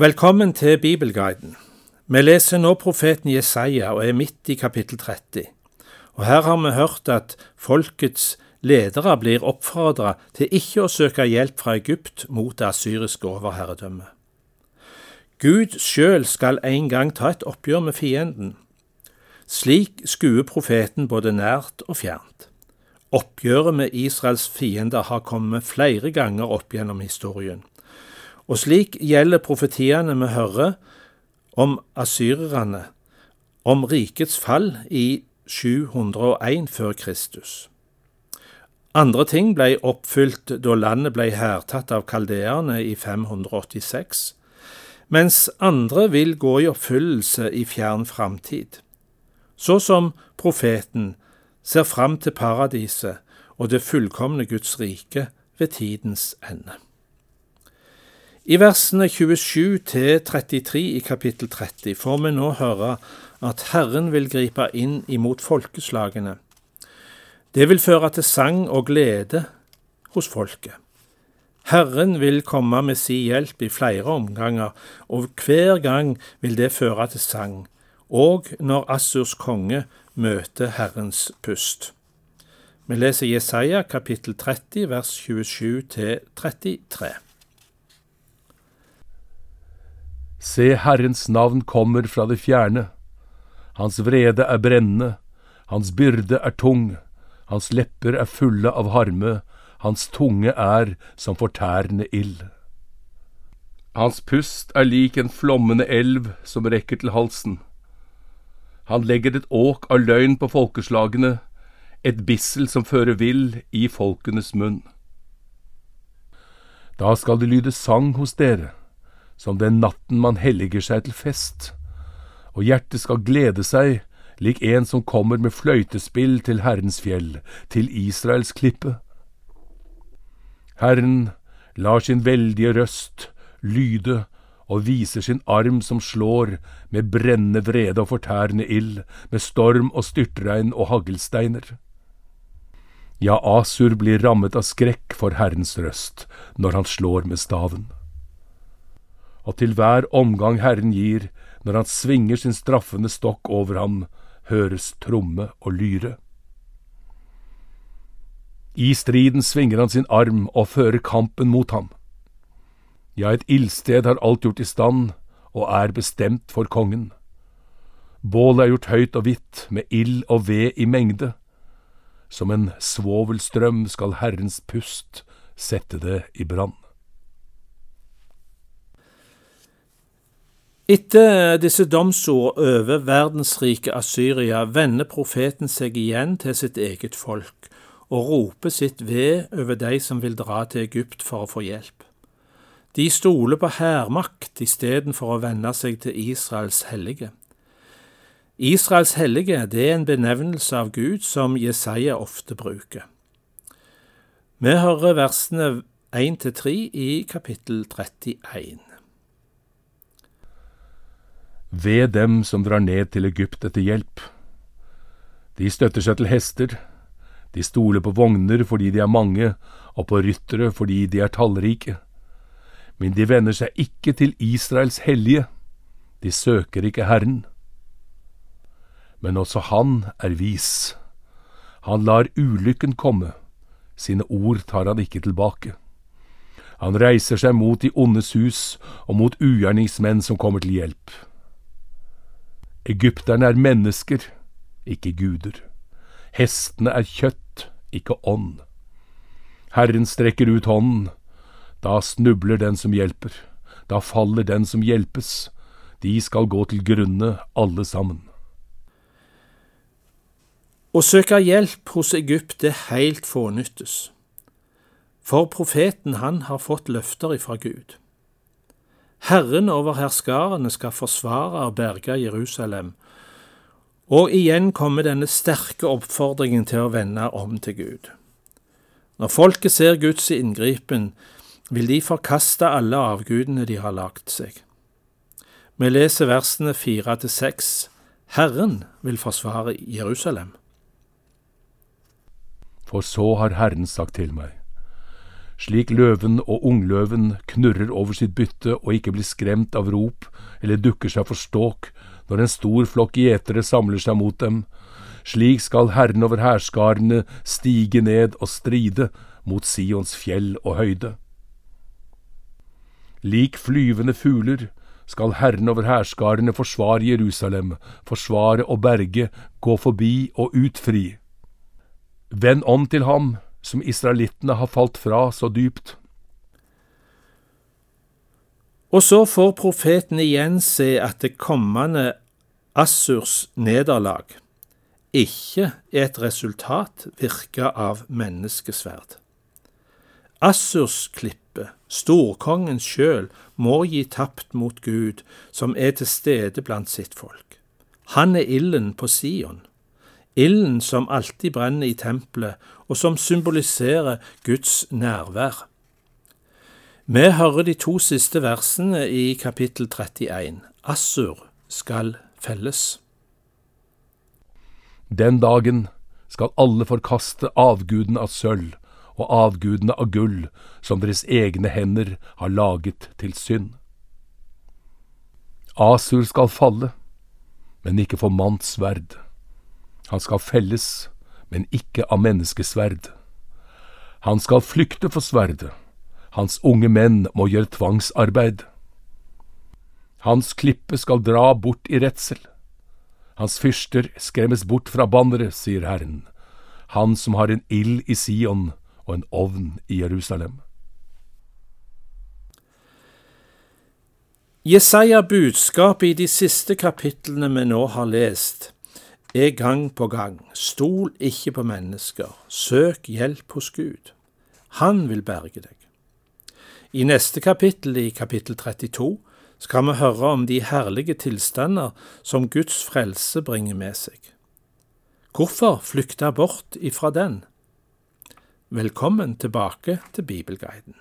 Velkommen til Bibelguiden. Vi leser nå profeten Jesaja og er midt i kapittel 30. Og Her har vi hørt at folkets ledere blir oppfordra til ikke å søke hjelp fra Egypt mot det asyriske overherredømmet. Gud sjøl skal en gang ta et oppgjør med fienden. Slik skuer profeten både nært og fjernt. Oppgjøret med Israels fiender har kommet flere ganger opp gjennom historien. Og slik gjelder profetiene vi hører om asyrerne, om rikets fall i 701 før Kristus. Andre ting ble oppfylt da landet ble hærtatt av kaldeerne i 586, mens andre vil gå i oppfyllelse i fjern framtid. Så som profeten ser fram til paradiset og det fullkomne Guds rike ved tidens ende. I versene 27 til 33 i kapittel 30 får vi nå høre at Herren vil gripe inn imot folkeslagene. Det vil føre til sang og glede hos folket. Herren vil komme med si hjelp i flere omganger, og hver gang vil det føre til sang, og når Assurs konge møter Herrens pust. Vi leser Jesaja kapittel 30 vers 27 til 33. Se, Herrens navn kommer fra det fjerne. Hans vrede er brennende, hans byrde er tung, hans lepper er fulle av harme, hans tunge er som fortærende ild. Hans pust er lik en flommende elv som rekker til halsen. Han legger et åk av løgn på folkeslagene, et bissel som fører vill i folkenes munn. Da skal det lyde sang hos dere som den natten man helliger seg til fest, og hjertet skal glede seg lik en som kommer med fløytespill til Herrens fjell, til Israels klippe. Herren lar sin veldige røst lyde og viser sin arm som slår med brennende vrede og fortærende ild, med storm og styrtregn og haglsteiner. Ja, Asur blir rammet av skrekk for Herrens røst når han slår med staven og til hver omgang Herren gir, når han svinger sin straffende stokk over ham, høres tromme og lyre. I striden svinger han sin arm og fører kampen mot ham. Ja, et ildsted har alt gjort i stand og er bestemt for kongen. Bålet er gjort høyt og hvitt, med ild og ved i mengde. Som en svovelstrøm skal Herrens pust sette det i brann. Etter disse domsord over verdensrike Asyria vender profeten seg igjen til sitt eget folk og roper sitt ved over de som vil dra til Egypt for å få hjelp. De stoler på hærmakt istedenfor å vende seg til Israels hellige. Israels hellige det er en benevnelse av Gud som Jesaja ofte bruker. Vi hører versene 1–3 i kapittel 31. Ved dem som drar ned til Egypt etter hjelp. De støtter seg til hester, de stoler på vogner fordi de er mange, og på ryttere fordi de er tallrike. Men de vender seg ikke til Israels hellige, de søker ikke Herren. Men også han er vis. Han lar ulykken komme, sine ord tar han ikke tilbake. Han reiser seg mot de ondes hus og mot ugjerningsmenn som kommer til hjelp. Egypterne er mennesker, ikke guder. Hestene er kjøtt, ikke ånd. Herren strekker ut hånden. Da snubler den som hjelper. Da faller den som hjelpes. De skal gå til grunne, alle sammen. Å søke hjelp hos Egypt er helt fånyttes, for profeten han har fått løfter ifra Gud. Herren over herskarene skal forsvare og berge Jerusalem. Og igjen kommer denne sterke oppfordringen til å vende om til Gud. Når folket ser Guds inngripen, vil de forkaste alle avgudene de har lagt seg. Vi leser versene fire til seks. Herren vil forsvare Jerusalem. For så har Herren sagt til meg, slik løven og ungløven knurrer over sitt bytte og ikke blir skremt av rop eller dukker seg for ståk når en stor flokk gjetere samler seg mot dem, slik skal Herren over hærskarene stige ned og stride mot Sions fjell og høyde. Lik flyvende fugler skal Herren over hærskarene forsvare Jerusalem, forsvare og berge, gå forbi og utfri. Vend om til ham, som israelittene har falt fra så dypt. Og så får profeten igjen se at det kommende Assurs nederlag ikke er et resultat virka av menneskesverd. Assurs klippe, storkongen sjøl, må gi tapt mot Gud, som er til stede blant sitt folk. Han er ilden på Sion, ilden som alltid brenner i tempelet, og som symboliserer Guds nærvær. Vi hører de to siste versene i kapittel 31. Assur skal felles. Den dagen skal alle forkaste avgudene av sølv og avgudene av gull som deres egne hender har laget til synd. Asur skal falle, men ikke for manns sverd. Han skal felles, men ikke av menneskesverd. Han skal flykte for sverdet. Hans unge menn må gjøre tvangsarbeid. Hans klippe skal dra bort i redsel. Hans fyrster skremmes bort fra banneret, sier Herren, han som har en ild i Sion og en ovn i Jerusalem. Jesaja budskapet i de siste kapitlene vi nå har lest, er gang på gang. Stol ikke på mennesker, søk hjelp hos Gud. Han vil berge deg. I neste kapittel, i kapittel 32, skal vi høre om de herlige tilstander som Guds frelse bringer med seg. Hvorfor flykte bort ifra den? Velkommen tilbake til Bibelguiden.